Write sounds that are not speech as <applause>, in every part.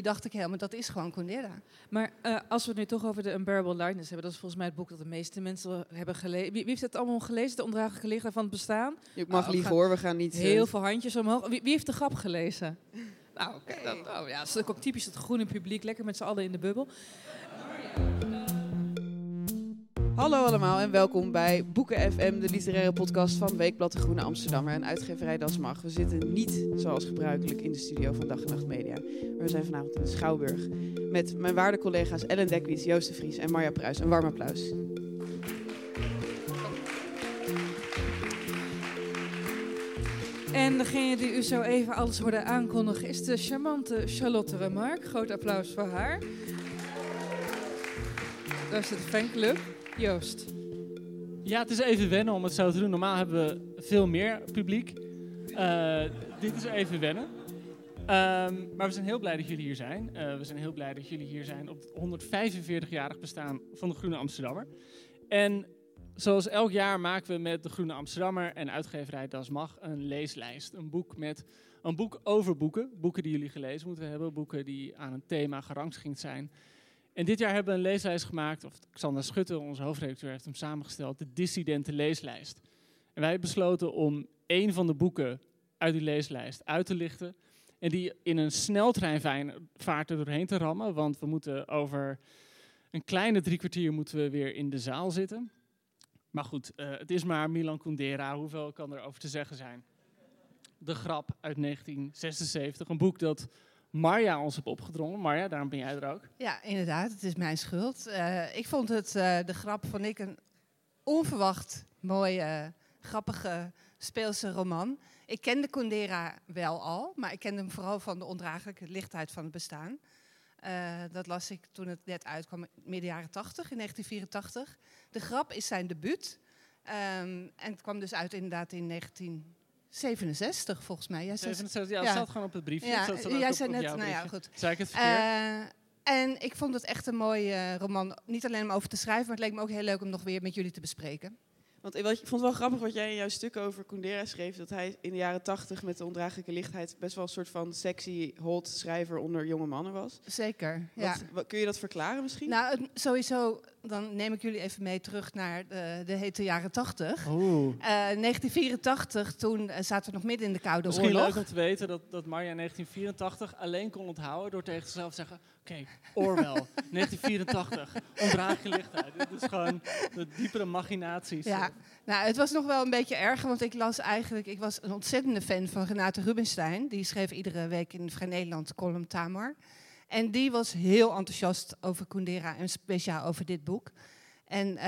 Die dacht ik helemaal, dat is gewoon Condera. Maar uh, als we het nu toch over de Unbearable Lightness hebben, dat is volgens mij het boek dat de meeste mensen hebben gelezen. Wie, wie, heeft het allemaal gelezen, de ondraaglijke lichaam van het bestaan? Ik mag oh, liegen hoor, we gaan niet... Heel uh... veel handjes omhoog. Wie, wie, heeft de grap gelezen? <laughs> nou, oké. Okay. Oh, ja, dat is ook typisch het groene publiek, lekker met z'n allen in de bubbel. Hallo allemaal en welkom bij Boeken FM, de literaire podcast van Weekblad De Groene Amsterdammer en uitgeverij Das Mag. We zitten niet zoals gebruikelijk in de studio van Dag en Nacht Media, maar we zijn vanavond in de Schouwburg met mijn waarde collega's Ellen Dekwies, Joost de Vries en Marja Pruis. Een warm applaus. En degene die u zo even alles hoorde aankondigen is de charmante Charlotte Remarque. Groot applaus voor haar. Daar zit de fanclub. Joost. Ja, het is even wennen om het zo te doen. Normaal hebben we veel meer publiek. Uh, dit is even wennen. Um, maar we zijn heel blij dat jullie hier zijn. Uh, we zijn heel blij dat jullie hier zijn op het 145-jarig bestaan van de Groene Amsterdammer. En zoals elk jaar maken we met de Groene Amsterdammer en uitgeverij Das Mag een leeslijst. Een boek met een boek over boeken. Boeken die jullie gelezen moeten hebben. Boeken die aan een thema gerangschikt zijn. En dit jaar hebben we een leeslijst gemaakt, of Xander Schutte, onze hoofdredacteur, heeft hem samengesteld, de Dissidente Leeslijst. En wij hebben besloten om één van de boeken uit die leeslijst uit te lichten en die in een sneltreinvaart er doorheen te rammen, want we moeten over een kleine drie kwartier moeten we weer in de zaal zitten. Maar goed, uh, het is maar Milan Kundera, hoeveel kan er over te zeggen zijn? De Grap uit 1976, een boek dat Marja ons heb opgedrongen. Marja, daarom ben jij er ook. Ja, inderdaad. Het is mijn schuld. Uh, ik vond het, uh, de grap van ik een onverwacht mooie, grappige, speelse roman. Ik kende Kundera wel al, maar ik kende hem vooral van de ondraaglijke lichtheid van het bestaan. Uh, dat las ik toen het net uitkwam, midden jaren 80, in 1984. De grap is zijn debuut. Um, en het kwam dus uit inderdaad in 19... 67 volgens mij. Jij 67, ja, dat staat gewoon op het briefje. Ja, dat jij zei net, nou ja, goed. Zei ik het verkeerd? Uh, en ik vond het echt een mooie uh, roman. Niet alleen om over te schrijven, maar het leek me ook heel leuk om nog weer met jullie te bespreken. Want ik vond het wel grappig wat jij in jouw stuk over Kundera schreef. Dat hij in de jaren tachtig met de ondraaglijke lichtheid best wel een soort van sexy hot schrijver onder jonge mannen was. Zeker, ja. Wat, kun je dat verklaren misschien? Nou, het, sowieso, dan neem ik jullie even mee terug naar de, de hete jaren tachtig. Oeh. Uh, 1984, toen uh, zaten we nog midden in de Koude misschien Oorlog. Misschien leuk om te weten dat, dat Marja in 1984 alleen kon onthouden door tegen zichzelf te zeggen... Oké, okay, Orwell, 1984, ondraaglijke lichtheid. Dit is gewoon de diepere machinaties. Ja, nou, het was nog wel een beetje erger, want ik las eigenlijk... Ik was een ontzettende fan van Renate Rubinstein. Die schreef iedere week in Vrij Nederland de column Tamar. En die was heel enthousiast over Kundera en speciaal over dit boek. En uh,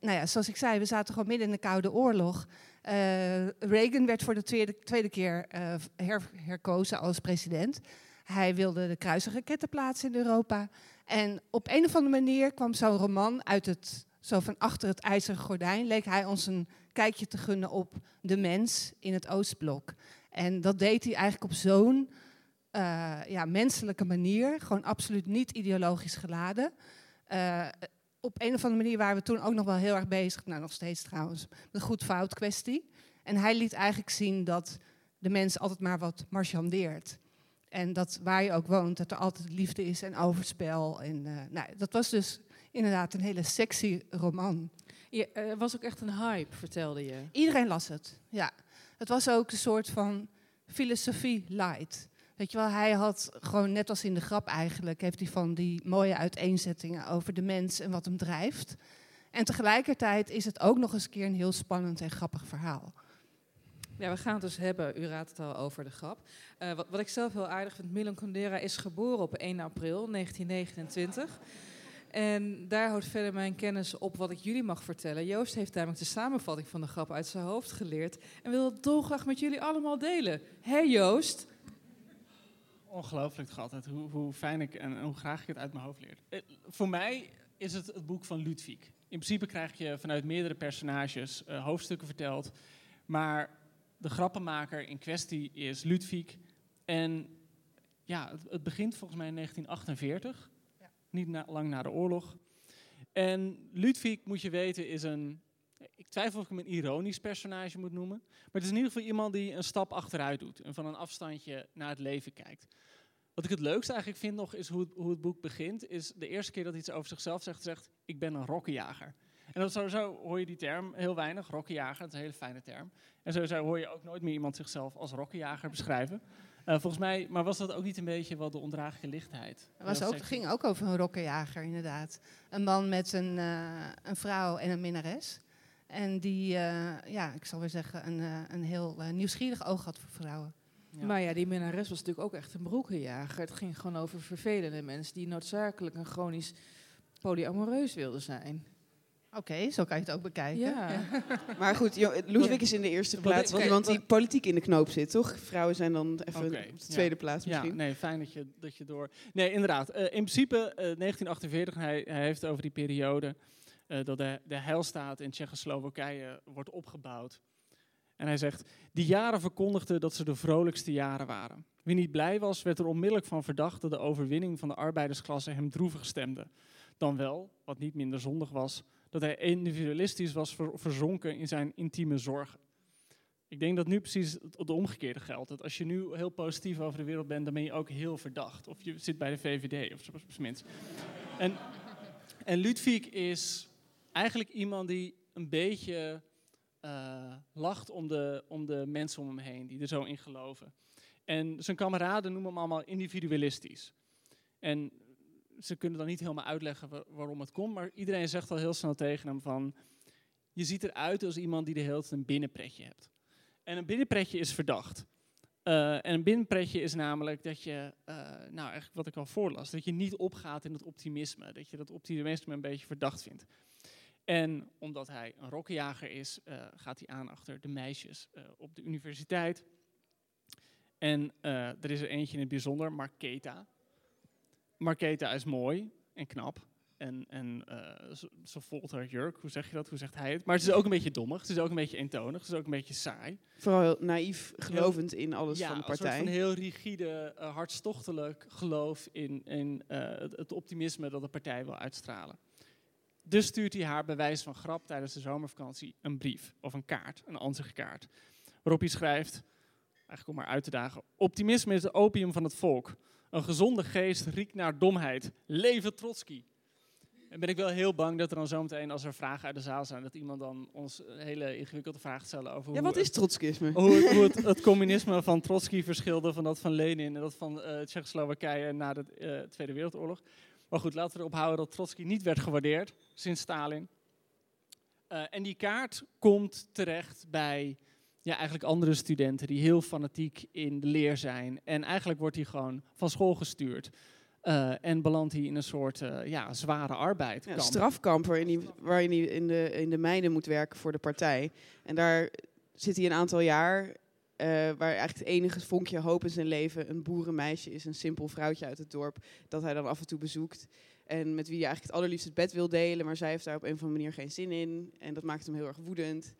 nou ja, zoals ik zei, we zaten gewoon midden in de Koude Oorlog. Uh, Reagan werd voor de tweede, tweede keer uh, her, herkozen als president. Hij wilde de kruisraketten plaatsen in Europa. En op een of andere manier kwam zo'n roman uit het, zo van achter het ijzeren gordijn, leek hij ons een kijkje te gunnen op de mens in het Oostblok. En dat deed hij eigenlijk op zo'n uh, ja, menselijke manier, gewoon absoluut niet ideologisch geladen. Uh, op een of andere manier waren we toen ook nog wel heel erg bezig, nou nog steeds trouwens, met de goed-fout kwestie. En hij liet eigenlijk zien dat de mens altijd maar wat marchandeert. En dat waar je ook woont, dat er altijd liefde is en overspel. En, uh, nou, dat was dus inderdaad een hele sexy roman. Ja, er was ook echt een hype, vertelde je. Iedereen las het, ja. Het was ook een soort van filosofie light. Weet je wel, hij had gewoon net als in de grap eigenlijk, heeft hij van die mooie uiteenzettingen over de mens en wat hem drijft. En tegelijkertijd is het ook nog eens een keer een heel spannend en grappig verhaal. Ja, we gaan het dus hebben, u raadt het al, over de grap. Uh, wat, wat, ik zelf heel aardig vind, Milan Kundera is geboren op 1 april 1929. En daar houdt verder mijn kennis op wat ik jullie mag vertellen. Joost heeft namelijk de samenvatting van de grap uit zijn hoofd geleerd en wil het dolgraag met jullie allemaal delen. Hé hey Joost? Ongelooflijk altijd, hoe, hoe fijn ik en hoe graag ik het uit mijn hoofd leer. Eh, voor mij is het het boek van Ludwig. In principe krijg je vanuit meerdere personages uh, hoofdstukken verteld. Maar de grappenmaker in kwestie is Ludwig. En ja, het, het begint volgens mij in 1948. Ja. Niet na, lang na de oorlog. En Ludwig, moet je weten, is een... Ik twijfel of ik hem een ironisch personage moet noemen. Maar het is in ieder geval iemand die een stap achteruit doet. En van een afstandje naar het leven kijkt. Wat ik het leukste eigenlijk vind nog, is hoe het, hoe het boek begint. Is de eerste keer dat hij iets over zichzelf zegt, zegt... Ik ben een rokkenjager. En dat sowieso hoor je die term heel weinig, rokkenjager, dat is een hele fijne term. En sowieso hoor je ook nooit meer iemand zichzelf als rokkenjager beschrijven. Uh, volgens mij, maar was dat ook niet een beetje wel de ondraaglijke lichtheid? Het was ook, ging ook over een rokkenjager, inderdaad. Een man met een, uh, een vrouw en een minnares. En die, uh, ja, ik zal weer zeggen, een, een heel nieuwsgierig oog had voor vrouwen. Ja. Maar ja, die minnares was natuurlijk ook echt een broekenjager. Het ging gewoon over vervelende mensen die noodzakelijk een chronisch polyamoreus wilden zijn. Oké, zo kan je het ook bekijken. Ja. <laughs> maar goed, Ludwig is in de eerste plaats iemand die politiek in de knoop zit, toch? Vrouwen zijn dan even okay, op de tweede plaats misschien. Ja, nee, fijn dat je, dat je door... Nee, inderdaad. Uh, in principe, uh, 1948, hij, hij heeft over die periode... Uh, dat de, de heilstaat in Tsjechoslowakije wordt opgebouwd. En hij zegt, die jaren verkondigden dat ze de vrolijkste jaren waren. Wie niet blij was, werd er onmiddellijk van verdacht dat de overwinning van de arbeidersklasse hem droevig stemde. Dan wel, wat niet minder zondig was, dat hij individualistisch was verzonken in zijn intieme zorgen. Ik denk dat nu precies het, omgekeerde geldt. Dat als je nu heel positief over de wereld bent, dan ben je ook heel verdacht. Of je zit bij de VVD of zo minst. En, en Ludwig is eigenlijk iemand die een beetje uh, lacht om de, om de mensen om hem heen, die er zo in geloven. En zijn kameraden noemen hem allemaal individualistisch. En ze kunnen dan niet helemaal uitleggen waarom het komt, maar iedereen zegt al heel snel tegen hem van, je ziet eruit als iemand die de hele tijd een binnenpretje hebt. En een binnenpretje is verdacht. Uh, en een binnenpretje is namelijk dat je, uh, nou eigenlijk wat ik al voorlas, dat je niet opgaat in het optimisme. Dat je dat optimisme een beetje verdacht vindt. En omdat hij een rokkenjager is, uh, gaat hij aan achter de meisjes op de universiteit. En er is er eentje in het bijzonder, Marketa. Marketa is mooi en knap. En, en ze, ze volgt haar jurk, hoe zeg je dat? Hoe zegt hij het? Maar het is ook een beetje dommig, het is ook een beetje eentonig, het is ook een beetje saai. Vooral heel naïef, gelovend in alles van de partij. Ja, een heel rigide, hartstochtelijk geloof in, in het, het, optimisme dat de partij wil uitstralen. Dus stuurt hij haar bij wijze van grap tijdens de zomervakantie een brief of een kaart, een ansichtkaart. Waarop hij schrijft, eigenlijk om maar uit te dagen, optimisme is het opium van het volk. Een gezonde geest riekt naar domheid. Leven Trotsky. En ben ik wel heel bang dat er dan zometeen, als er vragen uit de zaal zijn, dat iemand dan ons hele ingewikkelde vragen stellen over ja, hoe, wat is trotskisme? Hoe, hoe het, het, communisme van Trotsky verschilde van dat van Lenin en dat van uh, Tsjechoslowakije na de uh, Tweede Wereldoorlog. Maar goed, laten we erop houden dat Trotsky niet werd gewaardeerd sinds Stalin. Uh, en die kaart komt terecht bij ja, eigenlijk andere studenten die heel fanatiek in de leer zijn. En eigenlijk wordt hij gewoon van school gestuurd. Uh, en belandt hij in een soort uh, ja, zware arbeid. Ja, strafkamp waarin hij, waarin hij in, de, in de mijnen moet werken voor de partij. En daar zit hij een aantal jaar, waar eigenlijk het enige vonkje hoop in zijn leven een boerenmeisje is, een simpel vrouwtje uit het dorp, dat hij dan af en toe bezoekt. En met wie hij eigenlijk het allerliefst het bed wil delen, maar zij heeft daar op een of andere manier geen zin in. En dat maakt hem heel erg woedend.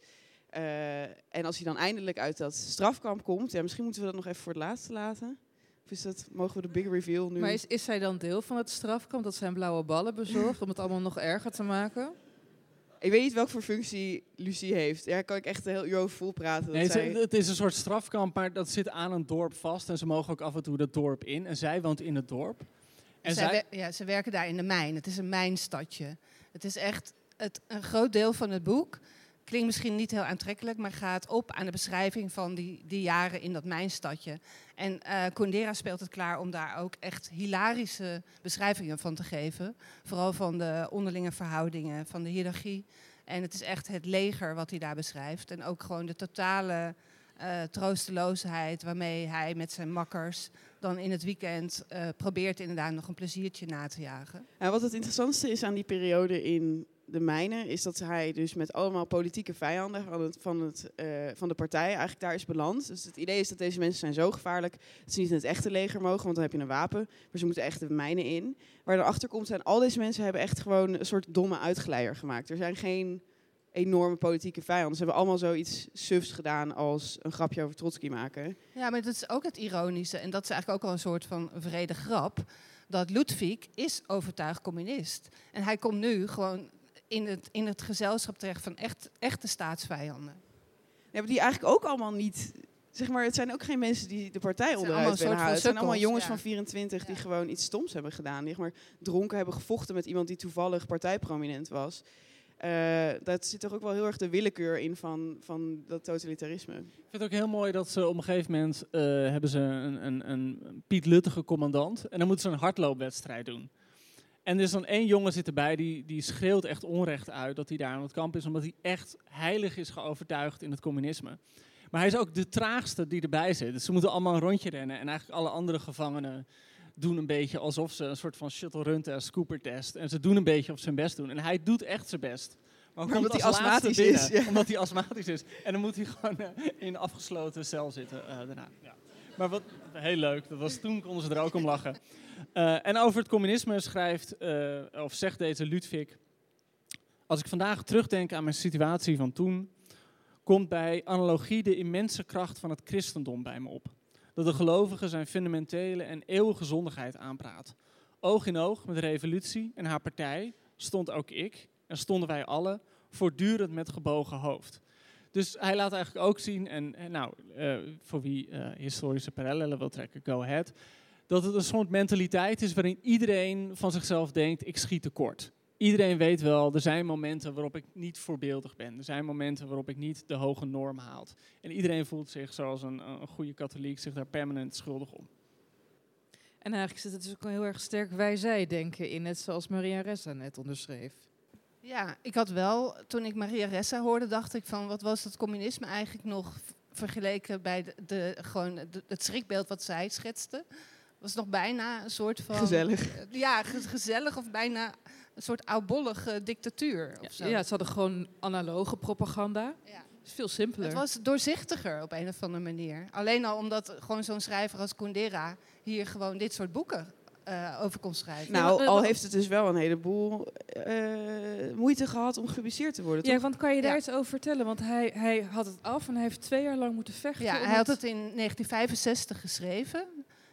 Uh, en als hij dan eindelijk uit dat strafkamp komt, ja, misschien moeten we dat nog even voor het laatste laten. Of is dat, mogen we de big reveal nu? Maar is, is zij dan deel van het strafkamp dat zijn blauwe ballen bezorgt om het allemaal nog erger te maken? Ik weet niet welke voor functie Lucie heeft. Ja, kan ik echt heel uur over vol praten. Nee, zij... Het is een soort strafkamp, maar dat zit aan een dorp vast. En ze mogen ook af en toe dat dorp in. En zij woont in het dorp. En zij, ja, ze werken daar in de mijn. Het is een mijnstadje. Het is echt het, een groot deel van het boek Klinkt misschien niet heel aantrekkelijk, maar gaat op aan de beschrijving van die, die jaren in dat mijnstadje. En uh, Kundera speelt het klaar om daar ook echt hilarische beschrijvingen van te geven. Vooral van de onderlinge verhoudingen, van de hiërarchie. En het is echt het leger wat hij daar beschrijft. En ook gewoon de totale uh, troosteloosheid waarmee hij met zijn makkers dan in het weekend uh, probeert inderdaad nog een pleziertje na te jagen. Ja, wat het interessantste is aan die periode in de mijnen, is dat hij dus met allemaal politieke vijanden van, het, van, het, uh, van de partij eigenlijk daar is beland. Dus het idee is dat deze mensen zijn zo gevaarlijk dat ze niet in het echte leger mogen, want dan heb je een wapen. Maar ze moeten echt de mijnen in. Waar erachter komt zijn, al deze mensen hebben echt gewoon een soort domme uitgeleier gemaakt. Er zijn geen enorme politieke vijanden. Ze hebben allemaal zoiets sufs gedaan als een grapje over Trotsky maken. Ja, maar dat is ook het ironische. En dat is eigenlijk ook al een soort van vrede grap. Dat Ludwig is overtuigd communist. En hij komt nu gewoon in het, in het gezelschap terecht van echt, echte staatsvijanden. Ja, maar die eigenlijk ook allemaal niet... Zeg maar, het zijn ook geen mensen die de partij onderuit willen halen. Het zijn allemaal jongens ja. van 24 die gewoon iets stoms hebben gedaan. Die zeg maar, dronken hebben gevochten met iemand die toevallig partijprominent was. Uh, dat zit toch ook wel heel erg de willekeur in van, van dat totalitarisme. Ik vind het ook heel mooi dat ze op een gegeven moment uh, hebben ze een, een, een Piet Luttige commandant. En dan moeten ze een hardloopwedstrijd doen. En er is dan één jongen zit erbij die, die schreeuwt echt onrecht uit dat hij daar aan het kamp is. Omdat hij echt heilig is geovertuigd in het communisme. Maar hij is ook de traagste die erbij zit. Dus ze moeten allemaal een rondje rennen. En eigenlijk alle andere gevangenen doen een beetje alsof ze een soort van shuttle run test, scooper test. En ze doen een beetje of ze hun best doen. En hij doet echt zijn best. Maar, maar omdat hij astmatisch is. Ja. Omdat hij astmatisch is. En dan moet hij gewoon uh, in een afgesloten cel zitten uh, daarna. Ja. Maar wat heel leuk, dat was, toen konden ze er ook om lachen. Uh, en over het communisme schrijft, of zegt deze Ludwig... Als ik vandaag terugdenk aan mijn situatie van toen... komt bij analogie de immense kracht van het christendom bij me op dat de gelovigen zijn fundamentele en eeuwige zondigheid aanpraat. Oog in oog met de revolutie en haar partij stond ook ik en stonden wij allen voortdurend met gebogen hoofd. Dus hij laat eigenlijk ook zien, en, nou, uh, voor wie uh, historische parallellen wil trekken, go ahead, dat het een soort mentaliteit is waarin iedereen van zichzelf denkt, ik schiet tekort iedereen weet wel, er zijn momenten waarop ik niet voorbeeldig ben. Er zijn momenten waarop ik niet de hoge norm haal. En iedereen voelt zich zoals een, een goede katholiek zich daar permanent schuldig om. En eigenlijk zit het dus ook heel erg sterk wij-zij denken in, net zoals Maria Ressa net onderschreef. Ja, ik had wel, toen ik Maria Ressa hoorde, dacht ik van wat was dat communisme eigenlijk nog vergeleken bij de, de gewoon de, het schrikbeeld wat zij schetste. Was nog bijna een soort van. Gezellig. Ja, gezellig of bijna een soort oudbollige dictatuur. Of zo. Ja, ze hadden gewoon analoge propaganda. Ja. is veel simpeler. Het was doorzichtiger op een of andere manier. Alleen al omdat gewoon zo'n schrijver als Kundera hier gewoon dit soort boeken uh, over kon schrijven. Nou, al heeft het dus wel een heleboel uh, moeite gehad om gepubliceerd te worden. Ja, want kan je daar ja. iets over vertellen? Want hij, hij had het af en hij heeft twee jaar lang moeten vechten. Ja, hij had het in 1965 geschreven.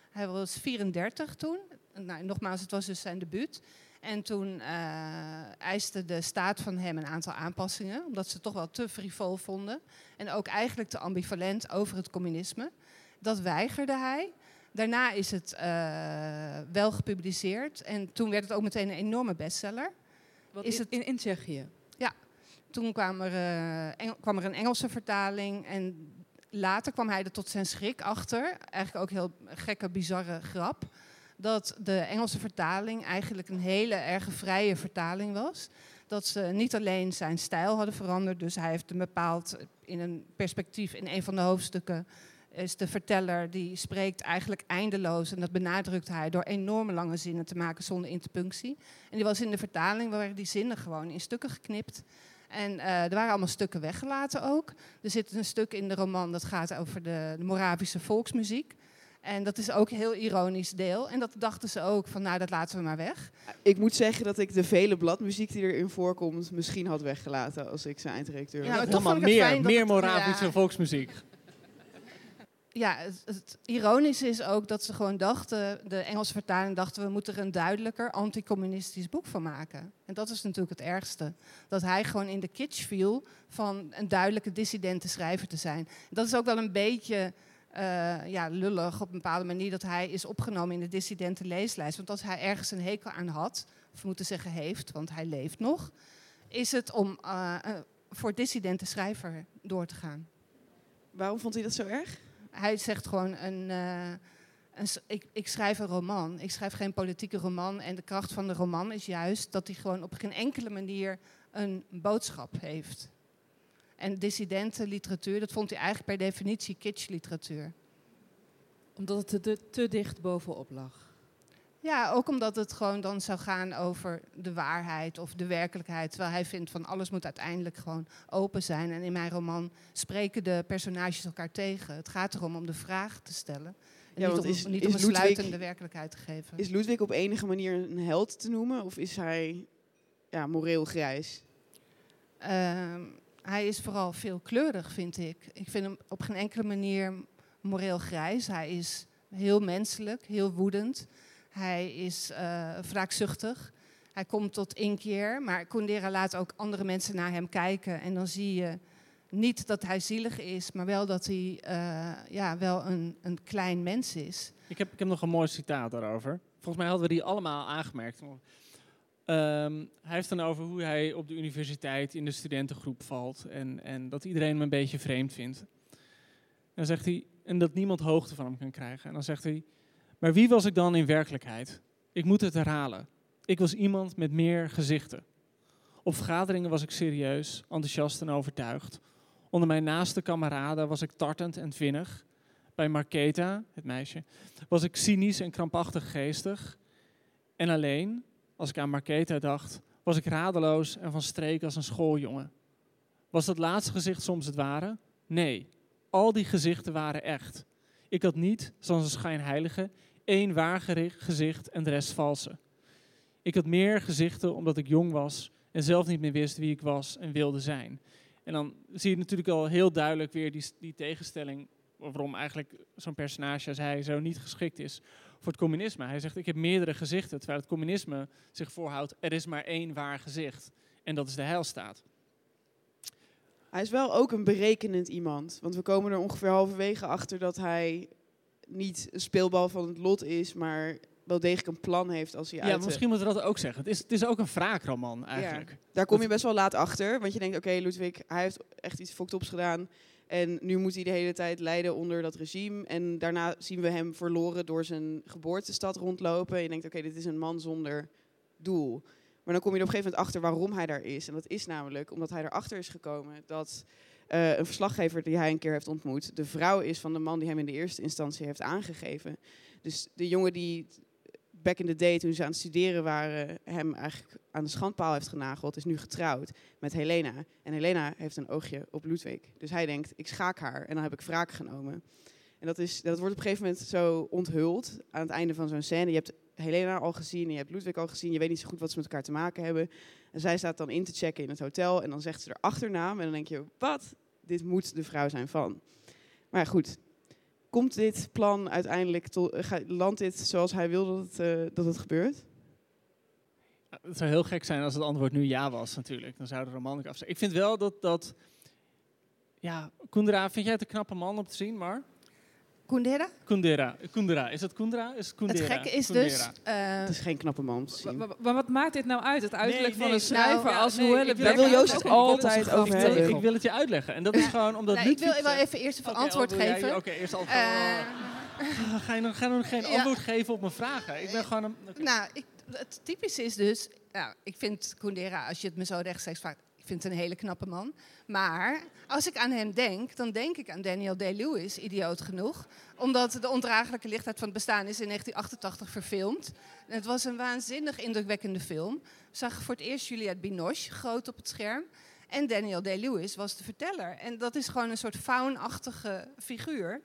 Hij was 34 toen. Nou, nogmaals, het was dus zijn debuut. En toen uh, eiste de staat van hem een aantal aanpassingen, omdat ze het toch wel te frivol vonden. En ook eigenlijk te ambivalent over het communisme. Dat weigerde hij. Daarna is het uh, wel gepubliceerd en toen werd het ook meteen een enorme bestseller. Wat is in, het in, in Tsjechië? Ja, toen kwam er, uh, Engel, kwam er een Engelse vertaling en later kwam hij er tot zijn schrik achter. Eigenlijk ook heel gekke, bizarre grap dat de Engelse vertaling eigenlijk een hele erg vrije vertaling was. Dat ze niet alleen zijn stijl hadden veranderd, dus hij heeft een bepaald in een perspectief in een van de hoofdstukken is de verteller die spreekt eigenlijk eindeloos en dat benadrukt hij door enorme lange zinnen te maken zonder interpunctie. En die was in de vertaling waren die zinnen gewoon in stukken geknipt. En uh, er waren allemaal stukken weggelaten ook. Er zit een stuk in de roman dat gaat over de, de Moravische volksmuziek. En dat is ook een heel ironisch deel. En dat dachten ze ook van, nou, dat laten we maar weg. Ik moet zeggen dat ik de vele bladmuziek die erin voorkomt misschien had weggelaten als ik zijn eindredacteur was. Ja, meer, meer Moravische ja. volksmuziek. Ja, het, het, ironische is ook dat ze gewoon dachten, de Engelse vertaling dachten, we moeten er een duidelijker anticommunistisch boek van maken. En dat is natuurlijk het ergste. Dat hij gewoon in de kitsch viel van een duidelijke dissidente schrijver te zijn. Dat is ook wel een beetje uh, ja, lullig op een bepaalde manier dat hij is opgenomen in de dissidente leeslijst. Want als hij ergens een hekel aan had, of moeten zeggen heeft, want hij leeft nog, is het om uh, voor dissidente schrijver door te gaan. Waarom vond hij dat zo erg? Hij zegt gewoon, een, een, ik, ik schrijf een roman. Ik schrijf geen politieke roman. En de kracht van de roman is juist dat hij gewoon op geen enkele manier een boodschap heeft. En dissidente literatuur, dat vond hij eigenlijk per definitie kitsch-literatuur. Omdat het te, te dicht bovenop lag. Ja, ook omdat het gewoon dan zou gaan over de waarheid of de werkelijkheid. Terwijl hij vindt van alles moet uiteindelijk gewoon open zijn. En in mijn roman spreken de personages elkaar tegen. Het gaat erom om de vraag te stellen. En niet om, is, niet om een sluitende werkelijkheid te geven. Is Ludwig op enige manier een held te noemen? Of is hij ja, moreel grijs? Uh, hij is vooral veelkleurig, vind ik. Ik vind hem op geen enkele manier moreel grijs. Hij is heel menselijk, heel woedend. Hij is uh, wraakzuchtig. Hij komt tot inkeer. Maar Kundera laat ook andere mensen naar hem kijken. En dan zie je niet dat hij zielig is, maar wel dat hij uh, ja, wel een, een klein mens is. Ik heb, ik heb nog een mooi citaat daarover. Volgens mij hadden we die allemaal aangemerkt. Um, hij heeft dan over hoe hij op de universiteit in de studentengroep valt en, en dat iedereen hem een beetje vreemd vindt. En dan zegt hij, en dat niemand hoogte van hem kan krijgen. En dan zegt hij, maar wie was ik dan in werkelijkheid? Ik moet het herhalen. Ik was iemand met meer gezichten. Op vergaderingen was ik serieus, enthousiast en overtuigd. Onder mijn naaste kameraden was ik tartend en vinnig. Bij Marketa, het meisje, was ik cynisch en krampachtig geestig. En alleen, als ik aan Marketa dacht, was ik radeloos en van streek als een schooljongen. Was dat laatste gezicht soms het ware? Nee, al die gezichten waren echt. Ik had niet, zoals een schijnheilige, één waar gezicht en de rest valse. Ik had meer gezichten omdat ik jong was en zelf niet meer wist wie ik was en wilde zijn. En dan zie je natuurlijk al heel duidelijk weer die, die tegenstelling waarom eigenlijk zo'n personage als hij zo niet geschikt is voor het communisme. Hij zegt, ik heb meerdere gezichten, terwijl het communisme zich voorhoudt, er is maar één waar gezicht. En dat is de heilstaat. Hij is wel ook een berekenend iemand. Want we komen er ongeveer halverwege achter dat hij niet een speelbal van het lot is, maar wel degelijk een plan heeft als hij ja, uit... Ja, misschien moeten we dat ook zeggen. Het is, het is ook een wraakroman eigenlijk. daar kom je best wel laat achter, want je denkt, oké, okay, Ludwig, hij heeft echt iets foktops gedaan. En nu moet hij de hele tijd lijden onder dat regime. En daarna zien we hem verloren door zijn geboortestad rondlopen. En je denkt, oké, dit is een man zonder doel. Maar dan kom je er op een gegeven moment achter waarom hij daar is. En dat is namelijk omdat hij erachter is gekomen dat uh, een verslaggever die hij een keer heeft ontmoet, de vrouw is van de man die hem in de eerste instantie heeft aangegeven. Dus de jongen die back in the day, toen ze aan het studeren waren, hem eigenlijk aan de schandpaal heeft genageld, is nu getrouwd met Helena. En Helena heeft een oogje op Ludwig. Dus hij denkt, ik schaak haar en dan heb ik wraak genomen. En dat, is, dat wordt op een gegeven moment zo onthuld aan het einde van zo'n scène. Je hebt Helena al gezien, je hebt Ludwig al gezien. Je weet niet zo goed wat ze met elkaar te maken hebben. En zij staat dan in te checken in het hotel. En dan zegt ze er achternaam. En dan denk je, wat? Dit moet de vrouw zijn van. Maar goed. Komt dit plan uiteindelijk, tot, uh, landt dit zoals hij wil dat het, uh, dat het gebeurt? het zou heel gek zijn als het antwoord nu ja was, natuurlijk. Dan zou de roman af zijn. Ik vind wel dat, dat ja, Kundera, vind jij het een knappe man om te zien, maar? Kundera? Kundera. Kundera. Is het Kundera? Is het Kundera? Het gekke is dus... Uh, het is geen knappe man Maar, maar, wat maakt dit nou uit? Het uiterlijk van een schrijver nou, als nee, Daar wil Joost het altijd over hebben. Ik wil het je uitleggen. En dat is gewoon omdat nou, Ik wil wel even eerst een antwoord geven. Oké, eerst antwoord. Uh, ga je nog, ga je nog geen antwoord geven op mijn vragen? Ik ben gewoon een... Okay. Nou, ik, het typische is dus... Nou, ik vind Kundera, als je het me zo rechtstreeks vraagt vind het een hele knappe man. Maar als ik aan hem denk, dan denk ik aan Daniel Day-Lewis, idioot genoeg. Omdat de ondraaglijke lichtheid van het bestaan is in 1988 verfilmd. Het was een waanzinnig indrukwekkende film. Zag voor het eerst Juliette Binoche groot op het scherm. En Daniel Day-Lewis was de verteller. En dat is gewoon een soort faunachtige figuur.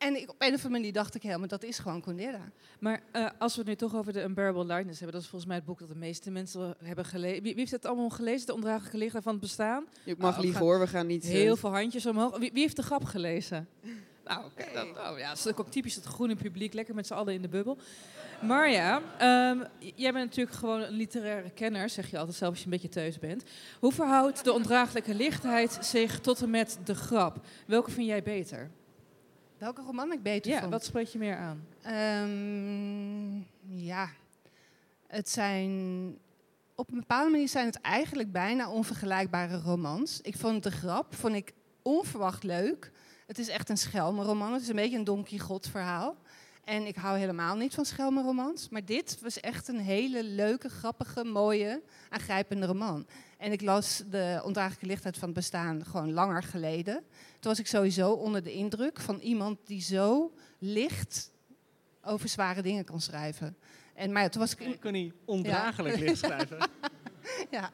En ik, op een of andere manier dacht ik helemaal, dat is gewoon Kundera. Maar uh, als we het nu toch over de Unbearable Lightness hebben, dat is volgens mij het boek dat de meeste mensen hebben gelezen. Wie, wie heeft het allemaal gelezen, de ondraaglijke lichaam van het bestaan? Je mag oh, liegen hoor, we gaan niet... Heel uh... veel handjes omhoog. Wie, wie, heeft de grap gelezen? <laughs> nou, oké. Okay, oh, ja, dat is ook typisch het groene publiek, lekker met z'n allen in de bubbel. Marja, um, jij bent natuurlijk gewoon een literaire kenner, zeg je altijd zelf als je een beetje teus bent. Hoe verhoudt de ondraaglijke lichtheid zich tot en met de grap? Welke vind jij beter? Welke roman ik beter ja, vond? wat spreekt je meer aan? Um, ja, het zijn op een bepaalde manier zijn het eigenlijk bijna onvergelijkbare romans. Ik vond de grap vond ik onverwacht leuk. Het is echt een schelmenroman. Het is een beetje een Don Quixote verhaal. En ik hou helemaal niet van schelmenromans. Maar dit was echt een hele leuke, grappige, mooie, aangrijpende roman. En ik las de ondraaglijke lichtheid van het bestaan gewoon langer geleden. Toen was ik sowieso onder de indruk van iemand die zo licht over zware dingen kan schrijven. En, maar ja, toen was ik... Ik kon niet ondraaglijk Ja. licht schrijven. <laughs> ja.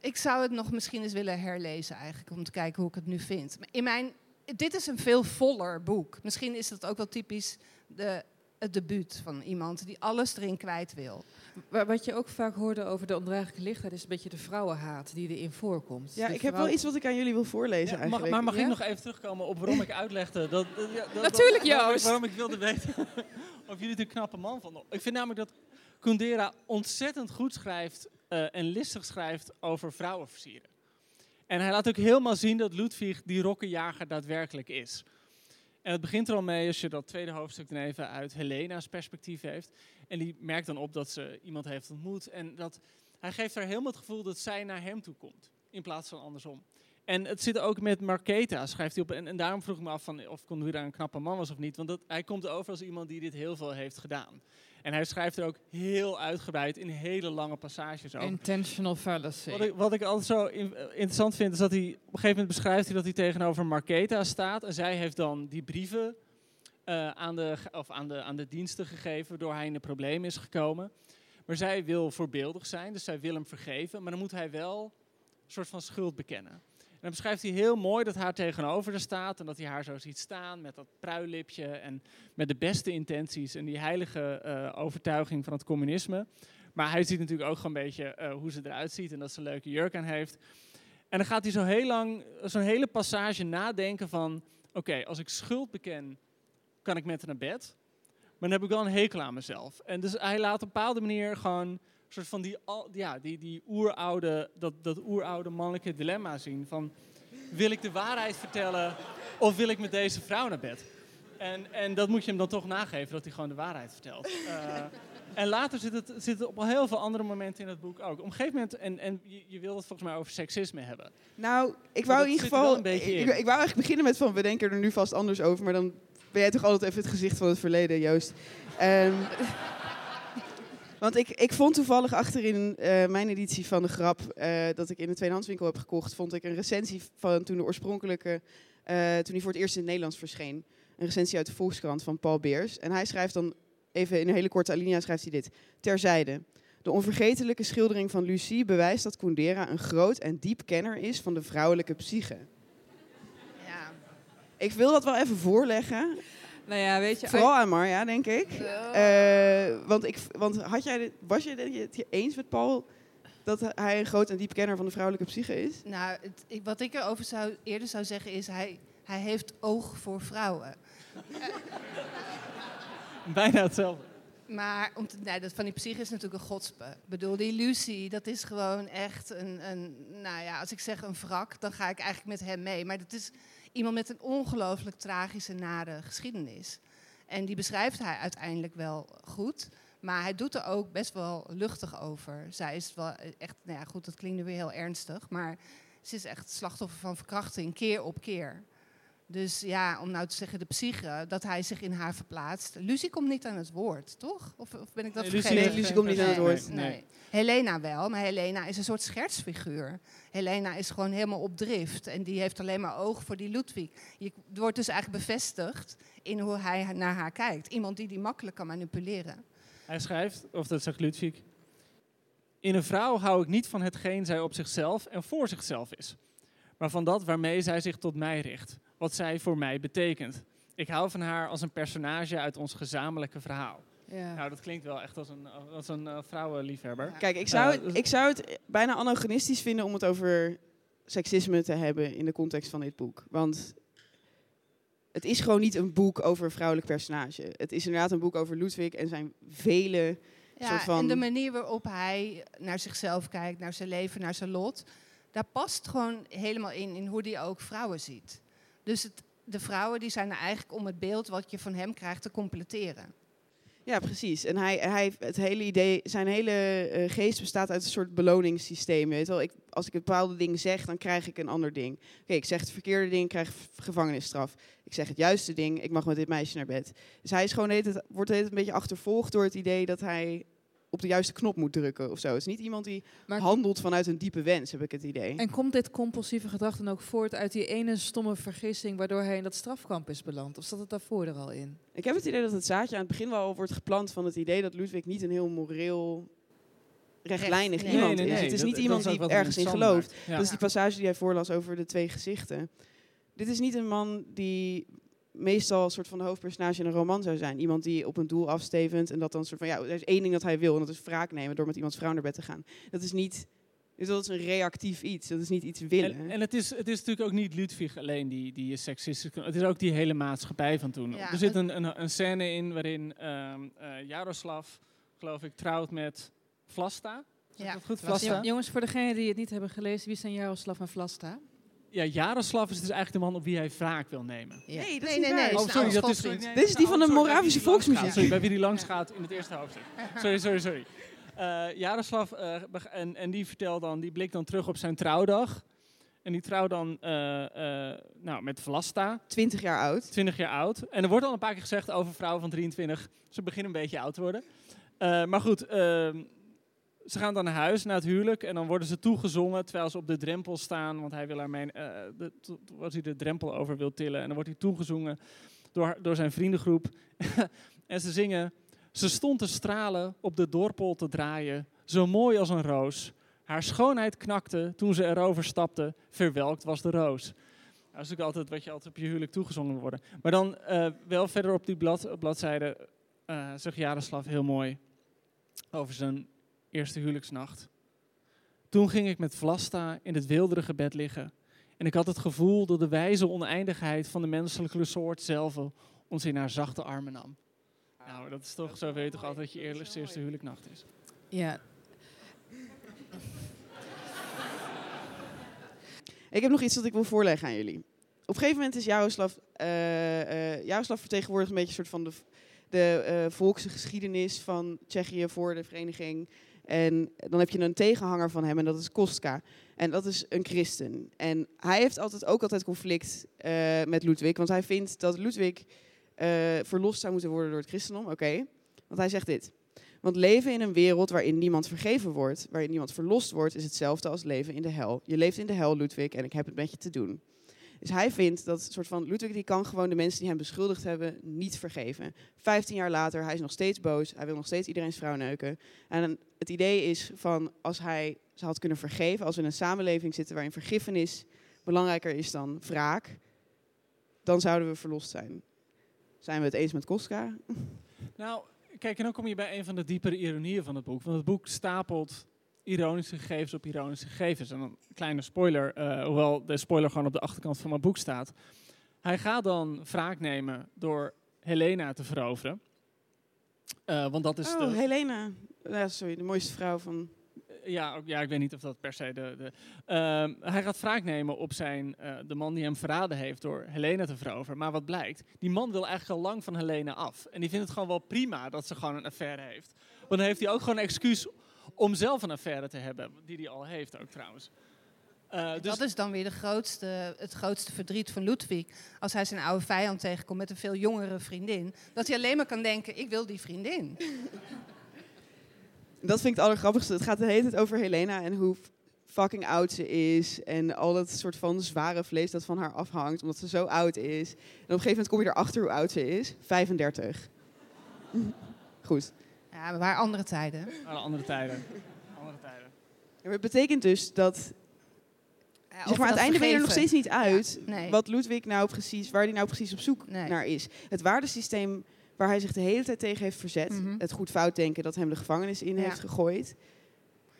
Ik zou het nog misschien eens willen herlezen eigenlijk, om te kijken hoe ik het nu vind. In mijn, dit is een veel voller boek. Misschien is dat ook wel typisch de, het debuut van iemand die alles erin kwijt wil. Wa- Wat je ook vaak hoorde over de ondraaglijke lichtheid is een beetje de vrouwenhaat die erin voorkomt. Ja, De ik heb wel iets wat ik aan jullie wil voorlezen Ja, mag, eigenlijk. maar mag Ja? ik nog even terugkomen op waarom ik uitlegde dat, dat- ja, dat- Natuurlijk, waarom ik- Joost. Waarom ik wilde weten <laughs> of jullie een knappe man vonden. Ik vind namelijk dat Kundera ontzettend goed schrijft eh, en listig schrijft over vrouwenversieren. En hij laat ook helemaal zien dat Ludwig die rokkenjager daadwerkelijk is. En het begint er al mee als je dat tweede hoofdstuk dan even uit Helena's perspectief heeft. En die merkt dan op dat ze iemand heeft ontmoet. En dat hij geeft haar helemaal het gevoel dat zij naar hem toe komt. In plaats van andersom. En het zit ook met Marketa, schrijft hij op. En, daarom vroeg ik me af van of Kondura een knappe man was of niet. Want dat, hij komt over als iemand die dit heel veel heeft gedaan. En hij schrijft er ook heel uitgebreid in hele lange passages over. Intentional fallacy. Wat ik, wat ik altijd zo in- interessant vind, is dat hij op een gegeven moment beschrijft hij dat hij tegenover Marketa staat. En zij heeft dan die brieven eh, aan, de, of aan, de, aan de diensten gegeven, waardoor hij in de problemen is gekomen. Maar zij wil voorbeeldig zijn, dus zij wil hem vergeven. Maar dan moet hij wel een soort van schuld bekennen. Dan beschrijft hij heel mooi dat haar tegenover haar staat en dat hij haar zo ziet staan met dat pruilipje en met de beste intenties en die heilige eh, overtuiging van het communisme. Maar hij ziet natuurlijk ook gewoon een beetje eh, hoe ze eruit ziet en dat ze een leuke jurk aan heeft. En dan gaat hij zo heel lang, zo'n hele passage nadenken van... Oké, als ik schuld beken, kan ik met haar naar bed. Maar dan heb ik wel een hekel aan mezelf. En dus hij laat op een bepaalde manier gewoon... een soort van die, ja, die, die oeroude, dat, dat oeroude mannelijke dilemma zien. Van, wil ik de waarheid vertellen of wil ik met deze vrouw naar bed? En, en dat moet je hem dan toch nageven, dat hij gewoon de waarheid vertelt. Eh, en later zit het, zit het op al heel veel andere momenten in het boek ook. Op een gegeven moment, en, en je, je wil het volgens mij over seksisme hebben. Nou, ik wou in ieder er geval. een beetje ik, in. ik wou eigenlijk beginnen met van we denken er nu vast anders over, maar dan ben jij toch altijd even het gezicht van het verleden, Joost. Ehm, want ik, ik vond toevallig achterin eh, mijn editie van de grap, eh, dat ik in een tweedehandswinkel heb gekocht, vond ik een recensie van toen de oorspronkelijke, eh, toen hij voor het eerst in het Nederlands verscheen. Een recensie uit de Volkskrant van Paul Beers. En hij schrijft dan, even in een hele korte alinea schrijft hij dit. Terzijde. De onvergetelijke schildering van Lucie bewijst dat Kundera een groot en diep kenner is van de vrouwelijke psyche. Ja. Ik wil dat wel even voorleggen. Nou ja, weet je... Vooral aan Marja, denk ik. Eh, want ik want had jij, was je het eens met Paul dat hij een groot en diep kenner van de vrouwelijke psyche is? Nou, het, ik, wat ik erover zou, eerder zou zeggen is, hij, hij heeft oog voor vrouwen. <laughs> Bijna hetzelfde. Maar om te, nee, dat van die psyche is natuurlijk een godspe. Ik bedoel, die Lucy, dat is gewoon echt een, een... Nou ja, als ik zeg een wrak, dan ga ik eigenlijk met hem mee. Maar dat is iemand met een ongelooflijk tragische, nare geschiedenis. En die beschrijft hij uiteindelijk wel goed. Maar hij doet er ook best wel luchtig over. Zij is wel echt... Nou ja, goed, dat klinkt nu weer heel ernstig. Maar ze is echt slachtoffer van verkrachting, keer op keer. Dus ja, om nou te zeggen de psyche, dat hij zich in haar verplaatst. Lucie komt niet aan het woord, toch? Of, of ben ik dat Nee, vergeten? Nee, Lucie komt niet aan het woord. Nee, nee. Helena wel, maar Helena is een soort schertsfiguur. Helena is gewoon helemaal op drift en die heeft alleen maar oog voor die Ludwig. Je wordt dus eigenlijk bevestigd in hoe hij naar haar kijkt. Iemand die die makkelijk kan manipuleren. Hij schrijft, of dat zegt Ludwig... In een vrouw hou ik niet van hetgeen zij op zichzelf en voor zichzelf is. Maar van dat waarmee zij zich tot mij richt. Wat zij voor mij betekent. Ik hou van haar als een personage uit ons gezamenlijke verhaal. Ja. Nou, dat klinkt wel echt als een, als een eh, vrouwenliefhebber. Kijk, ik zou, Eh, dus- het, ik zou het bijna anachronistisch vinden om het over seksisme te hebben in de context van dit boek. Want het is gewoon niet een boek over een vrouwelijk personage. Het is inderdaad een boek over Ludwig en zijn vele Ja, soort van... En de manier waarop hij naar zichzelf kijkt, naar zijn leven, naar zijn lot, daar past gewoon helemaal in, in hoe hij ook vrouwen ziet. Dus het, de vrouwen die zijn er eigenlijk om het beeld wat je van hem krijgt te completeren. Ja, precies. En hij, hij, het hele idee, zijn hele eh, geest bestaat uit een soort beloningssysteem. Weet wel? Ik, als ik een bepaalde ding zeg, dan krijg ik een ander ding. Oké, ik zeg het verkeerde ding, krijg gevangenisstraf. Ik zeg het juiste ding, ik mag met dit meisje naar bed. Dus hij is gewoon wordt tijd een beetje achtervolgd door het idee dat hij op de juiste knop moet drukken of zo. Het is niet iemand die Maar- handelt vanuit een diepe wens, heb ik het idee. En komt dit compulsieve gedrag dan ook voort uit die ene stomme vergissing waardoor hij in dat strafkamp is beland? Of zat het daarvoor er al in? Ik heb het idee dat het zaadje aan het begin wel wordt geplant van het idee dat Ludwig niet een heel moreel rechtlijnig Nee. iemand Nee, nee, is. Het is niet dat iemand is die ergens in gelooft. Ja. Dat is die passage die hij voorlas over de twee gezichten. Dit is niet een man die meestal een soort van de hoofdpersonage in een roman zou zijn. Iemand die op een doel afstevend en dat dan soort van ja, er is één ding dat hij wil en dat is wraak nemen door met iemands vrouw naar bed te gaan. Dat is niet. Dus dat is een reactief iets. Dat is niet iets willen. En, en het, is, het is natuurlijk ook niet Ludwig alleen die, die is seksistisch. Het is ook die hele maatschappij van toen. Ja, er zit een, een, een scène in waarin ehm eh, Jaroslav, geloof ik, trouwt met Vlasta. Ja, dat goed? Vlasta? Jongens, voor degenen die het niet hebben gelezen, wie zijn Jaroslav en Vlasta? Ja, Jaroslav is dus eigenlijk de man op wie hij wraak wil nemen. Ja. Nee, dat Nee, is nee. Oh, sorry, dat is... nee, Dit is die van de oh, Moravische volksmuziek. Sorry, bij wie die langs gaat in het eerste hoofdstuk. Sorry, sorry, sorry. Eh Jaroslav, eh, en, en die vertelt dan, die blikt dan terug op zijn trouwdag. En die trouwt dan eh, eh, nou, met Vlasta, 20 jaar oud. 20 jaar oud. En er wordt al een paar keer gezegd over vrouwen van 23, ze beginnen een beetje oud te worden. Eh, maar goed, ehm, ze gaan dan naar huis na het huwelijk en dan worden ze toegezongen terwijl ze op de drempel staan. Want hij wil haar mijn, eh, de, to- to- als hij de drempel over wil tillen. En dan wordt hij toegezongen door, door zijn vriendengroep. <laughs> en ze zingen, ze stond te stralen, op de dorpel te draaien, zo mooi als een roos. Haar schoonheid knakte toen ze erover stapte, verwelkt was de roos. Nou, dat is natuurlijk altijd wat je altijd op je huwelijk toegezongen worden. Maar dan eh, wel verder op die blad, bladzijde eh zegt Jaroslav heel mooi over zijn eerste huwelijksnacht. Toen ging ik met Vlasta in het weelderige bed liggen. En ik had het gevoel dat de wijze oneindigheid van de menselijke soort zelf ons in haar zachte armen nam. Nou, dat is toch, zo weet je toch altijd dat je eerste, eerste huwelijksnacht is. Ja, Ik heb nog iets dat ik wil voorleggen aan jullie. Op een gegeven moment is Jaroslav... eh eh Jaroslav vertegenwoordigt een beetje een soort van de, de eh, geschiedenis van Tsjechië voor de vereniging. En dan heb je een tegenhanger van hem en dat is Kostka. En dat is een christen. En hij heeft altijd, ook altijd conflict eh, met Ludwig. Want hij vindt dat Ludwig eh, verlost zou moeten worden door het christendom. Oké. Want hij zegt dit. Want leven in een wereld waarin niemand vergeven wordt, waarin niemand verlost wordt, is hetzelfde als leven in de hel. Je leeft in de hel, Ludwig, en ik heb het met je te doen. Dus hij vindt dat soort van Ludwig die kan gewoon de mensen die hem beschuldigd hebben niet vergeven. Vijftien jaar later, hij is nog steeds boos, hij wil nog steeds iedereen's vrouw neuken. En het idee is van als hij ze had kunnen vergeven, als we in een samenleving zitten waarin vergiffenis belangrijker is dan wraak, dan zouden we verlost zijn. Zijn we het eens met Koska? Nou, kijk, en dan kom je bij een van de diepere ironieën van het boek. Want het boek stapelt ironische gegevens op ironische gegevens. En een kleine spoiler, eh, hoewel de spoiler gewoon op de achterkant van mijn boek staat. Hij gaat dan wraak nemen door Helena te veroveren. Eh, want dat is oh, de, Helena. Ja, sorry, de mooiste vrouw van... ja, ook- ja, ik weet niet of dat per se de. de Ehm, hij gaat wraak nemen op zijn, eh, de man die hem verraden heeft door Helena te veroveren. Maar wat blijkt? Die man wil eigenlijk al lang van Helena af. En die vindt het gewoon wel prima dat ze gewoon een affaire heeft. Want dan heeft hij ook gewoon een excuus om zelf een affaire te hebben. Die hij al heeft ook trouwens. Eh, dus Dat is dan weer de grootste, het grootste verdriet van Ludwig. Als hij zijn oude vijand tegenkomt met een veel jongere vriendin. Dat hij alleen maar kan denken, ik wil die vriendin. <laughs> Dat vind ik het allergrappigste. Het gaat de hele tijd over Helena en hoe fucking oud ze is. En al dat soort van zware vlees dat van haar afhangt, omdat ze zo oud is. En op een gegeven moment kom je erachter hoe oud ze is. 35. <laughs> Goed. Ja, maar waar andere tijden. andere tijden. Andere tijden. Ja, maar het betekent dus dat, Ja, zeg maar, aan het einde ben je er nog steeds niet uit nee. wat Ludwig nou precies, waar hij nou precies op zoek Nee. naar is. Het waardesysteem waar hij zich de hele tijd tegen heeft verzet, Mhm. het goed fout denken dat hem de gevangenis in Ja. heeft gegooid.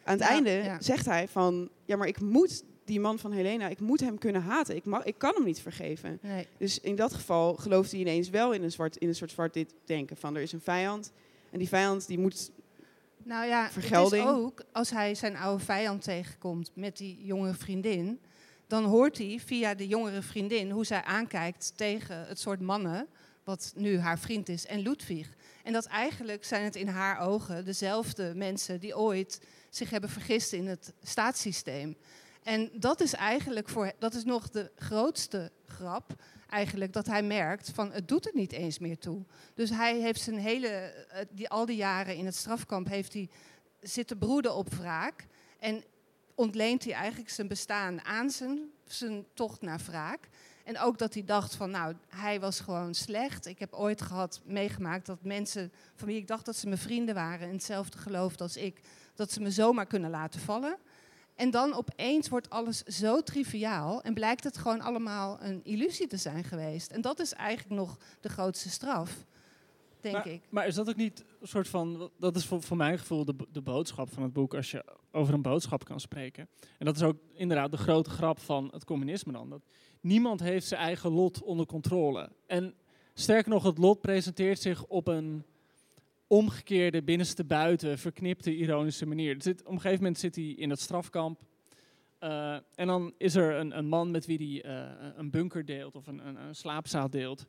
Aan het Ja, einde ja. zegt hij van, ja, maar ik moet die man van Helena, ik moet hem kunnen haten. Ik, mag, ik kan hem niet vergeven. Nee. Dus in dat geval gelooft hij ineens wel in een, zwart, in een soort zwart-dit denken. Van er is een vijand en die vijand die moet... Nou ja, Vergelding. het is ook als hij zijn oude vijand tegenkomt met die jonge vriendin. Dan hoort hij via de jongere vriendin hoe zij aankijkt tegen het soort mannen. Wat nu haar vriend is en Ludwig. En dat eigenlijk zijn het in haar ogen dezelfde mensen die ooit zich hebben vergist in het staatssysteem. En dat is eigenlijk voor, dat is nog de grootste grap, eigenlijk, dat hij merkt van het doet er niet eens meer toe. Dus hij heeft zijn hele, eh, die, al die jaren in het strafkamp heeft hij zitten broeden op wraak. En ontleent hij eigenlijk zijn bestaan aan zijn, zijn tocht naar wraak. En ook dat hij dacht van, nou, hij was gewoon slecht. Ik heb ooit gehad, meegemaakt dat mensen van wie ik dacht dat ze mijn vrienden waren... en hetzelfde geloofd als ik, dat ze me zomaar kunnen laten vallen. En dan opeens wordt alles zo triviaal en blijkt het gewoon allemaal een illusie te zijn geweest. En dat is eigenlijk nog de grootste straf, denk maar, ik. Maar is dat ook niet een soort van, dat is voor, voor mijn gevoel de, de boodschap van het boek, als je over een boodschap kan spreken. En dat is ook inderdaad de grote grap van het communisme dan. Dat niemand heeft zijn eigen lot onder controle. En sterker nog, het lot presenteert zich op een omgekeerde, binnenste buiten, verknipte, ironische manier. Op een gegeven moment zit hij in het strafkamp. Uh, en dan is er een, een man met wie hij uh, een bunker deelt of een, een, slaapzaal deelt.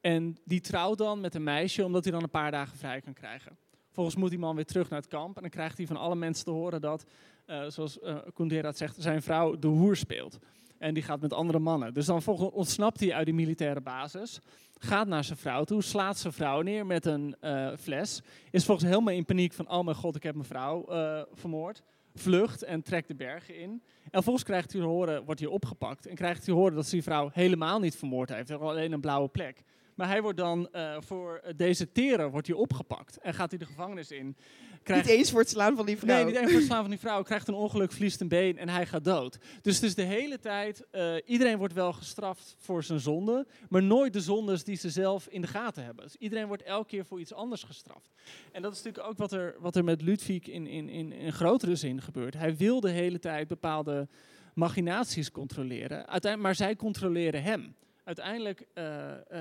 En die trouwt dan met een meisje omdat hij dan een paar dagen vrij kan krijgen. Volgens moet die man weer terug naar het kamp. En dan krijgt hij van alle mensen te horen dat, uh, zoals uh, zegt, zijn vrouw de hoer speelt. En die gaat met andere mannen. Dus dan ontsnapt hij uit die militaire basis. Gaat naar zijn vrouw toe, slaat zijn vrouw neer met een uh, fles. Is volgens helemaal in paniek van, oh mijn god, ik heb mijn vrouw uh, vermoord. Vlucht en trekt de bergen in. En vervolgens krijgt hij horen, wordt hij opgepakt. En krijgt hij horen dat zijn vrouw helemaal niet vermoord heeft alleen een blauwe plek. Maar hij wordt dan uh, voor deserteren wordt hij opgepakt. En gaat hij de gevangenis in. Krijgt... Niet eens voor het slaan van die vrouw. Nee, niet eens voor het slaan van die vrouw. Krijgt een ongeluk, verliest een been en hij gaat dood. Dus het is de hele tijd, uh, iedereen wordt wel gestraft voor zijn zonde, maar nooit de zondes die ze zelf in de gaten hebben. Dus iedereen wordt elke keer voor iets anders gestraft. En dat is natuurlijk ook wat er, wat er met Ludwig in, in, in, in grotere zin gebeurt. Hij wil de hele tijd bepaalde machinaties controleren, Uiteindelijk, maar zij controleren hem. Uiteindelijk uh, uh,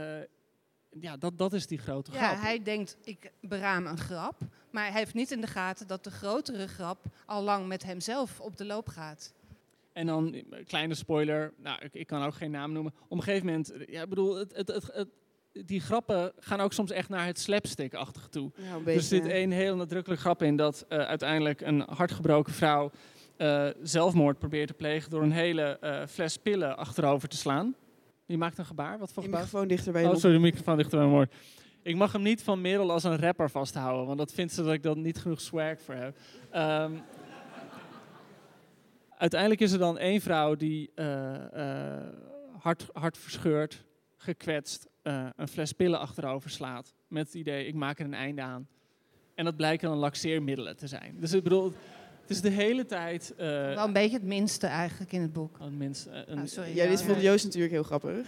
ja, dat, dat is die grote grap. Ja, hij denkt, ik beraam een grap. Maar hij heeft niet in de gaten dat de grotere grap al lang met hemzelf op de loop gaat. En dan, kleine spoiler, nou, ik, ik kan ook geen naam noemen. Op een gegeven moment, ja, ik bedoel, het, het, het, het die grappen gaan ook soms echt naar het slapstick-achtige toe. Ja, er dus zit één heel nadrukkelijk grap in dat uh, uiteindelijk een hartgebroken vrouw uh, zelfmoord probeert te plegen door een hele uh, fles pillen achterover te slaan. Die maakt een gebaar. Wat voor gebaar? microfoon dichter bij Oh, je sorry, de microfoon dichter bij mijn. Ik mag hem niet van Merel als een rapper vasthouden, want dat vindt ze dat ik dan niet genoeg swag voor heb. Um, uiteindelijk is er dan één vrouw die uh, uh, hard, hard verscheurd, gekwetst, uh, een fles pillen achterover slaat. Met het idee, ik maak er een einde aan. En dat blijken dan laxeermiddelen te zijn. Dus ik bedoel, het is de hele tijd... Uh, Wel een beetje het minste eigenlijk in het boek. Een minst, uh, een, oh, sorry, ja, dit vond Joost natuurlijk heel grappig.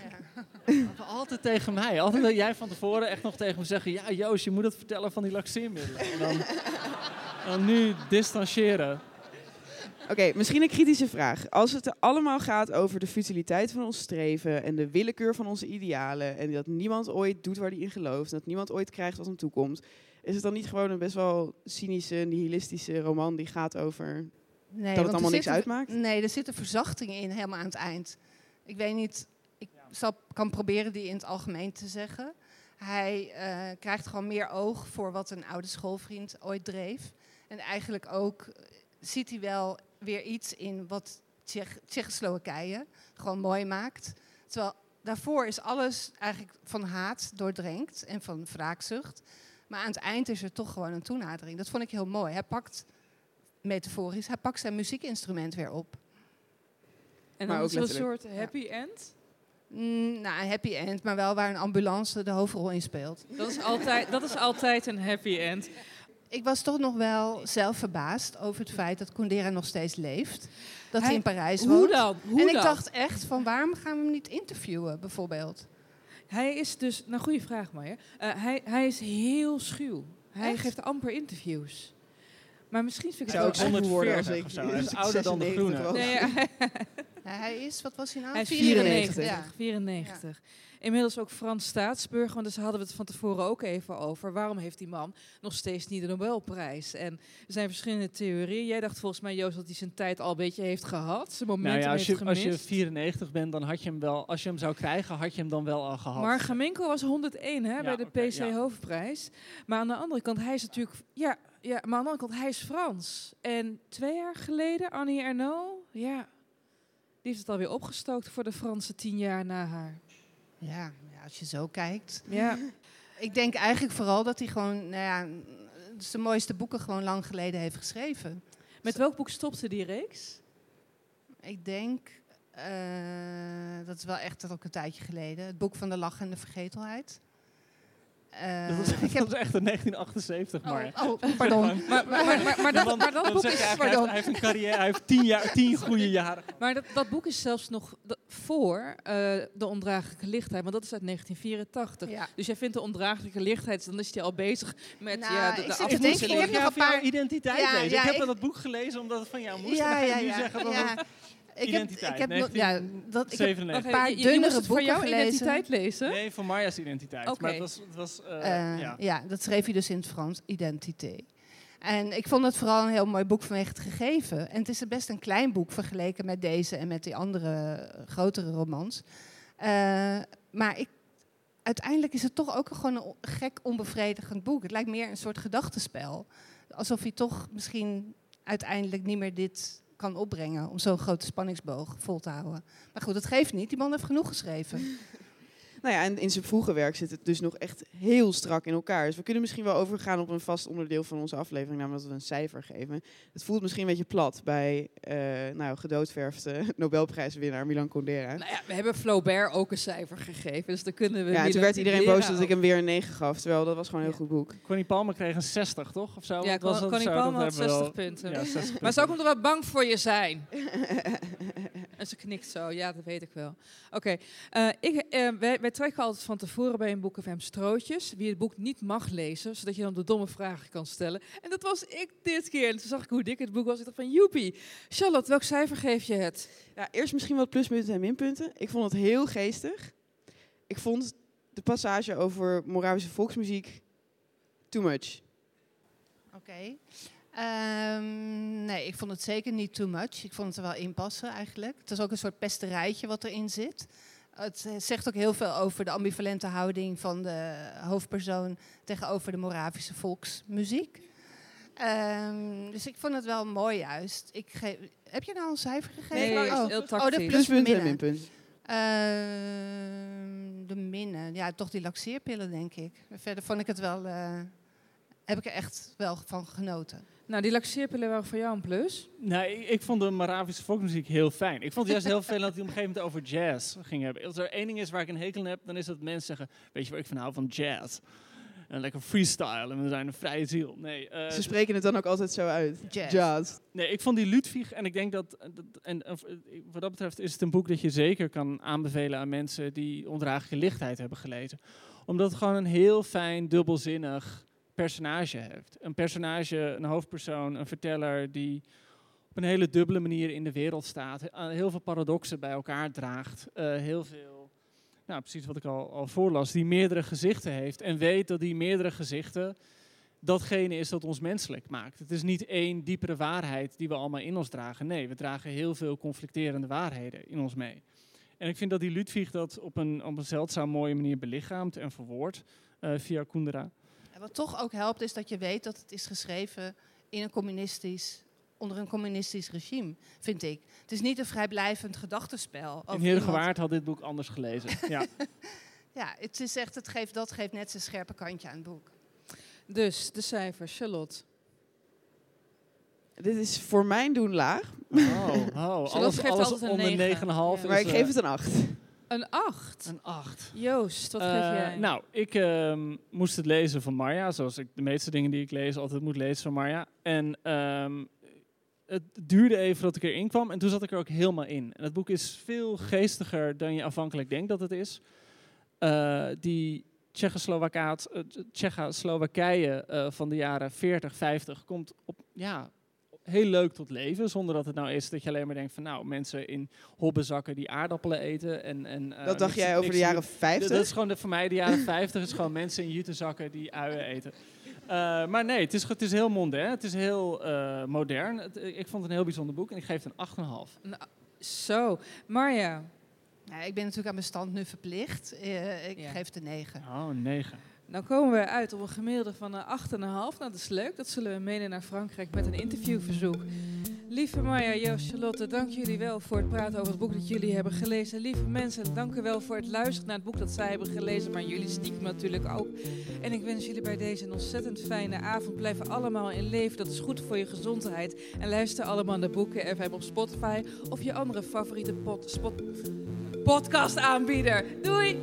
Ja. <laughs> altijd tegen mij. Altijd dat jij van tevoren echt nog tegen me zeggen... Ja, Joost, je moet het vertellen van die laxeermiddelen. En dan, dan nu distancieren. Oké, okay, misschien een kritische vraag. Als het er allemaal gaat over de futiliteit van ons streven... en de willekeur van onze idealen... en dat niemand ooit doet waar hij in gelooft... en dat niemand ooit krijgt wat hem toekomt... Is het dan niet gewoon een best wel cynische, nihilistische roman die gaat over nee, dat het allemaal niks zit, uitmaakt? Nee, er zitten verzachtingen in helemaal aan het eind. Ik weet niet, ik zal, kan proberen die in het algemeen te zeggen. Hij uh, krijgt gewoon meer oog voor wat een oude schoolvriend ooit dreef. En eigenlijk ook ziet hij wel weer iets in wat Tsjech, Tsjechoslowakije gewoon mooi maakt. Terwijl daarvoor is alles eigenlijk van haat doordrenkt en van wraakzucht. Maar aan het eind is er toch gewoon een toenadering. Dat vond ik heel mooi. Hij pakt, metaforisch, hij pakt zijn muziekinstrument weer op. En dan is het een soort happy ja. end? Mm, nou, een happy end, maar wel waar een ambulance de hoofdrol in speelt. Dat is altijd, dat is altijd een happy end. Ik was toch nog wel zelf verbaasd over het feit dat Kundera nog steeds leeft. Dat hij, hij in Parijs woont. Hoe dan? Hoe en ik dan? dacht echt van waarom gaan we hem niet interviewen, bijvoorbeeld? Hij is dus, nou goede vraag Maya. Uh, hij, hij is heel schuw. Hij Echt? geeft amper interviews. Maar misschien vind ik het ook wel zonder worden als 140 ik of zo. Hij is ouder dan de groene. Nee, ja. <laughs> Hij is, wat was hij nou? Hij is 94. 94. 94. Inmiddels ook Frans staatsburger, want daar hadden we het van tevoren ook even over. Waarom heeft die man nog steeds niet de Nobelprijs? En er zijn verschillende theorieën. Jij dacht volgens mij, Joost, dat hij zijn tijd al een beetje heeft gehad. Zijn Nou ja, als, heeft je, als gemist. je 94 bent, dan had je hem wel, als je hem zou krijgen, had je hem dan wel al gehad. Maar Gamenko was 101 hè, bij de PC ja. Hoofdprijs. Maar aan de andere kant, hij is natuurlijk... Ja, ja, maar aan de andere kant, hij is Frans. En twee jaar geleden, Annie Ernaux, ja... Heeft het alweer opgestookt voor de Franse tien jaar na haar. Ja, ja, als je zo kijkt. Ja. <laughs> Ik denk eigenlijk vooral dat hij gewoon, nou ja, zijn mooiste boeken gewoon lang geleden heeft geschreven. Met welk boek stopte die reeks? Ik denk, eh, dat is wel echt ook een tijdje geleden, het boek van de lach en de vergetelheid. Eh, dat, was, heb, dat was echt in 1978, maar. oh, oh, pardon. Maar, maar, maar, maar, maar dat, Dan- maar dat dan boek je is... hij, heeft, hij heeft een carrière, hij heeft tien, jaar, tien goede jaren. Maar dat, dat boek is zelfs nog voor eh, de ondraaglijke lichtheid, want dat is uit 1984. Ja. Dus jij vindt de ondraaglijke lichtheid, dan is hij al bezig met Nou, ja, de, ik de Ik ik vorig heb nog een paar- identiteit Ja, lezen. ja, ik heb ik- wel dat boek gelezen omdat het van jou moest. ja, en dan ga je ja, nu ja, zeggen dat Ik heb, Identiteit, ik heb, nog- 19 ja, dat, ik heb 97. Wacht een paar je- je moest dunnere het voor boeken jouw gelezen. identiteit lezen? Nee, voor Marja's identiteit. Oké. Maar het was, het was eh, Eh, ja. ja. dat schreef hij dus in het Frans, Identité. En ik vond het vooral een heel mooi boek vanwege het gegeven. En het is best een klein boek vergeleken met deze en met die andere eh, grotere romans. Eh, maar ik, uiteindelijk is het toch ook gewoon een gek onbevredigend boek. Het lijkt meer een soort gedachtenspel. Alsof hij toch misschien uiteindelijk niet meer dit kan opbrengen om zo'n grote spanningsboog vol te houden. Maar goed, dat geeft niet. Die man heeft genoeg geschreven. Nou ja, en in zijn vroege werk zit het dus nog echt heel strak in elkaar. Dus we kunnen misschien wel overgaan op een vast onderdeel van onze aflevering, namelijk dat we een cijfer geven. Het voelt misschien een beetje plat bij, eh nou, gedoodverfde <laughs> Nobelprijswinnaar Milan Kundera. Nou ja, we hebben Flaubert ook een cijfer gegeven, dus dan kunnen we... ja, en toen werd iedereen boos dat ik hem weer een 9 gaf, terwijl dat was gewoon een heel goed boek. Connie Palmer kreeg een 60, toch? Of zo? Ja? Connie Zo, Palmer had hebben we 60 wel- punten. Ja, 60 Maar ze ook punten. omdat we bang voor je zijn. <laughs> en ze knikt zo, ja, dat weet ik wel. Oké, eh, ik, eh, wij, wij trekken altijd van tevoren bij een boek of hem strootjes. Wie het boek niet mag lezen, zodat je dan de domme vragen kan stellen. En dat was ik dit keer. En toen zag ik hoe dik het boek was. Ik dacht van, joepie. Charlotte, welk cijfer geef je het? Ja, eerst misschien wat pluspunten en minpunten. Ik vond het heel geestig. Ik vond de passage over Moravische volksmuziek too much. Oké. Ehm, nee, ik vond het zeker niet too much. Ik vond het er wel in passen eigenlijk. Het is ook een soort pesterijtje wat erin zit. Het eh, zegt ook heel veel over de ambivalente houding van de hoofdpersoon tegenover de Moravische volksmuziek. Ehm, dus ik vond het wel mooi juist. Ik geef, heb je nou een cijfer gegeven? Nee, oh. heel oh, de tactisch. plus Pluspunten en minnen. minpunten. Ehm, de minnen. Ja, toch die laxeerpillen, denk ik. Verder vond ik het wel... eh, heb ik er echt wel van genoten. Nou, die laxeerpillen waren voor jou een plus. Nee, ik, ik vond de Moravische volksmuziek heel fijn. Ik vond het juist heel veel dat hij op een gegeven moment over jazz ging hebben. Als er één ding is waar ik een hekel aan heb, dan is dat mensen zeggen, weet je waar ik van hou? Van jazz. En lekker freestyle en we zijn een vrije ziel. Nee, eh, Ze spreken het dan ook altijd zo uit. Jazz. Jazz. Nee, ik vond die Ludwig, en ik denk dat, dat en, eh, wat dat betreft is het een boek dat je zeker kan aanbevelen aan mensen die ondraaglijke lichtheid hebben gelezen. Omdat het gewoon een heel fijn, dubbelzinnig personage heeft. Een personage, een hoofdpersoon, een verteller die op een hele dubbele manier in de wereld staat. eh, Heel veel paradoxen bij elkaar draagt. eh, heel veel, nou precies wat ik al, al voorlas, die meerdere gezichten heeft. En weet dat die meerdere gezichten datgene is dat ons menselijk maakt. Het is niet één diepere waarheid die we allemaal in ons dragen. Nee, we dragen heel veel conflicterende waarheden in ons mee. En ik vind dat die Ludwig dat op een, op een zeldzaam mooie manier belichaamt en verwoordt eh, via Kundera. En wat toch ook helpt, is dat je weet dat het is geschreven in een communistisch, onder een communistisch regime, vind ik. Het is niet een vrijblijvend gedachtenspel. En Heer iemand- Gewaard had dit boek anders gelezen. <laughs> ja. Ja, het is echt, het geeft, dat geeft net zijn scherpe kantje aan het boek. Dus de cijfer, Charlotte. Dit is voor mijn doen laag, Oh, oh, <laughs> alles, alles altijd een onder 9,5 negen. Ja. is... maar ik eh, geef het een 8. Een 8. een 8. Joost, wat geef Eh, jij? Nou, ik ehm, moest het lezen van Marja, zoals ik de meeste dingen die ik lees altijd moet lezen van Marja. En ehm, het duurde even dat ik erin kwam en toen zat ik er ook helemaal in. En het boek is veel geestiger dan je afhankelijk denkt dat het is. Eh, die eh, Tsjechoslowakije eh, van de jaren 40, 50 komt op, ja, heel leuk tot leven. Zonder dat het nou is dat je alleen maar denkt van nou, mensen in hobbezakken die aardappelen eten. En, en, uh, dat dacht niks- jij over de jaren 50? Dat is gewoon de, voor mij de jaren 50. is gewoon mensen in jutezakken die uien eten. Eh, maar nee, het is, het is heel mondain. Het is heel eh, modern. Het- ik vond het een heel bijzonder boek en ik geef het een 8,5. Nou, zo, Marja. Nou, ik ben natuurlijk aan mijn stand nu verplicht. Eh, ik Ja. geef het een 9. Oh, 9. Nou komen we uit op een gemiddelde van een 8,5. Nou, dat is leuk. Dat zullen we meenemen naar Frankrijk met een interviewverzoek. Lieve Marja, Joost, Charlotte, dank jullie wel voor het praten over het boek dat jullie hebben gelezen. Lieve mensen, dank u wel voor het luisteren naar het boek dat zij hebben gelezen, maar jullie stiekem natuurlijk ook. En ik wens jullie bij deze een ontzettend fijne avond. Blijven allemaal in leven, dat is goed voor je gezondheid. En luister allemaal naar Boeken FM op Spotify of je andere favoriete pod, podcast aanbieder. Doei!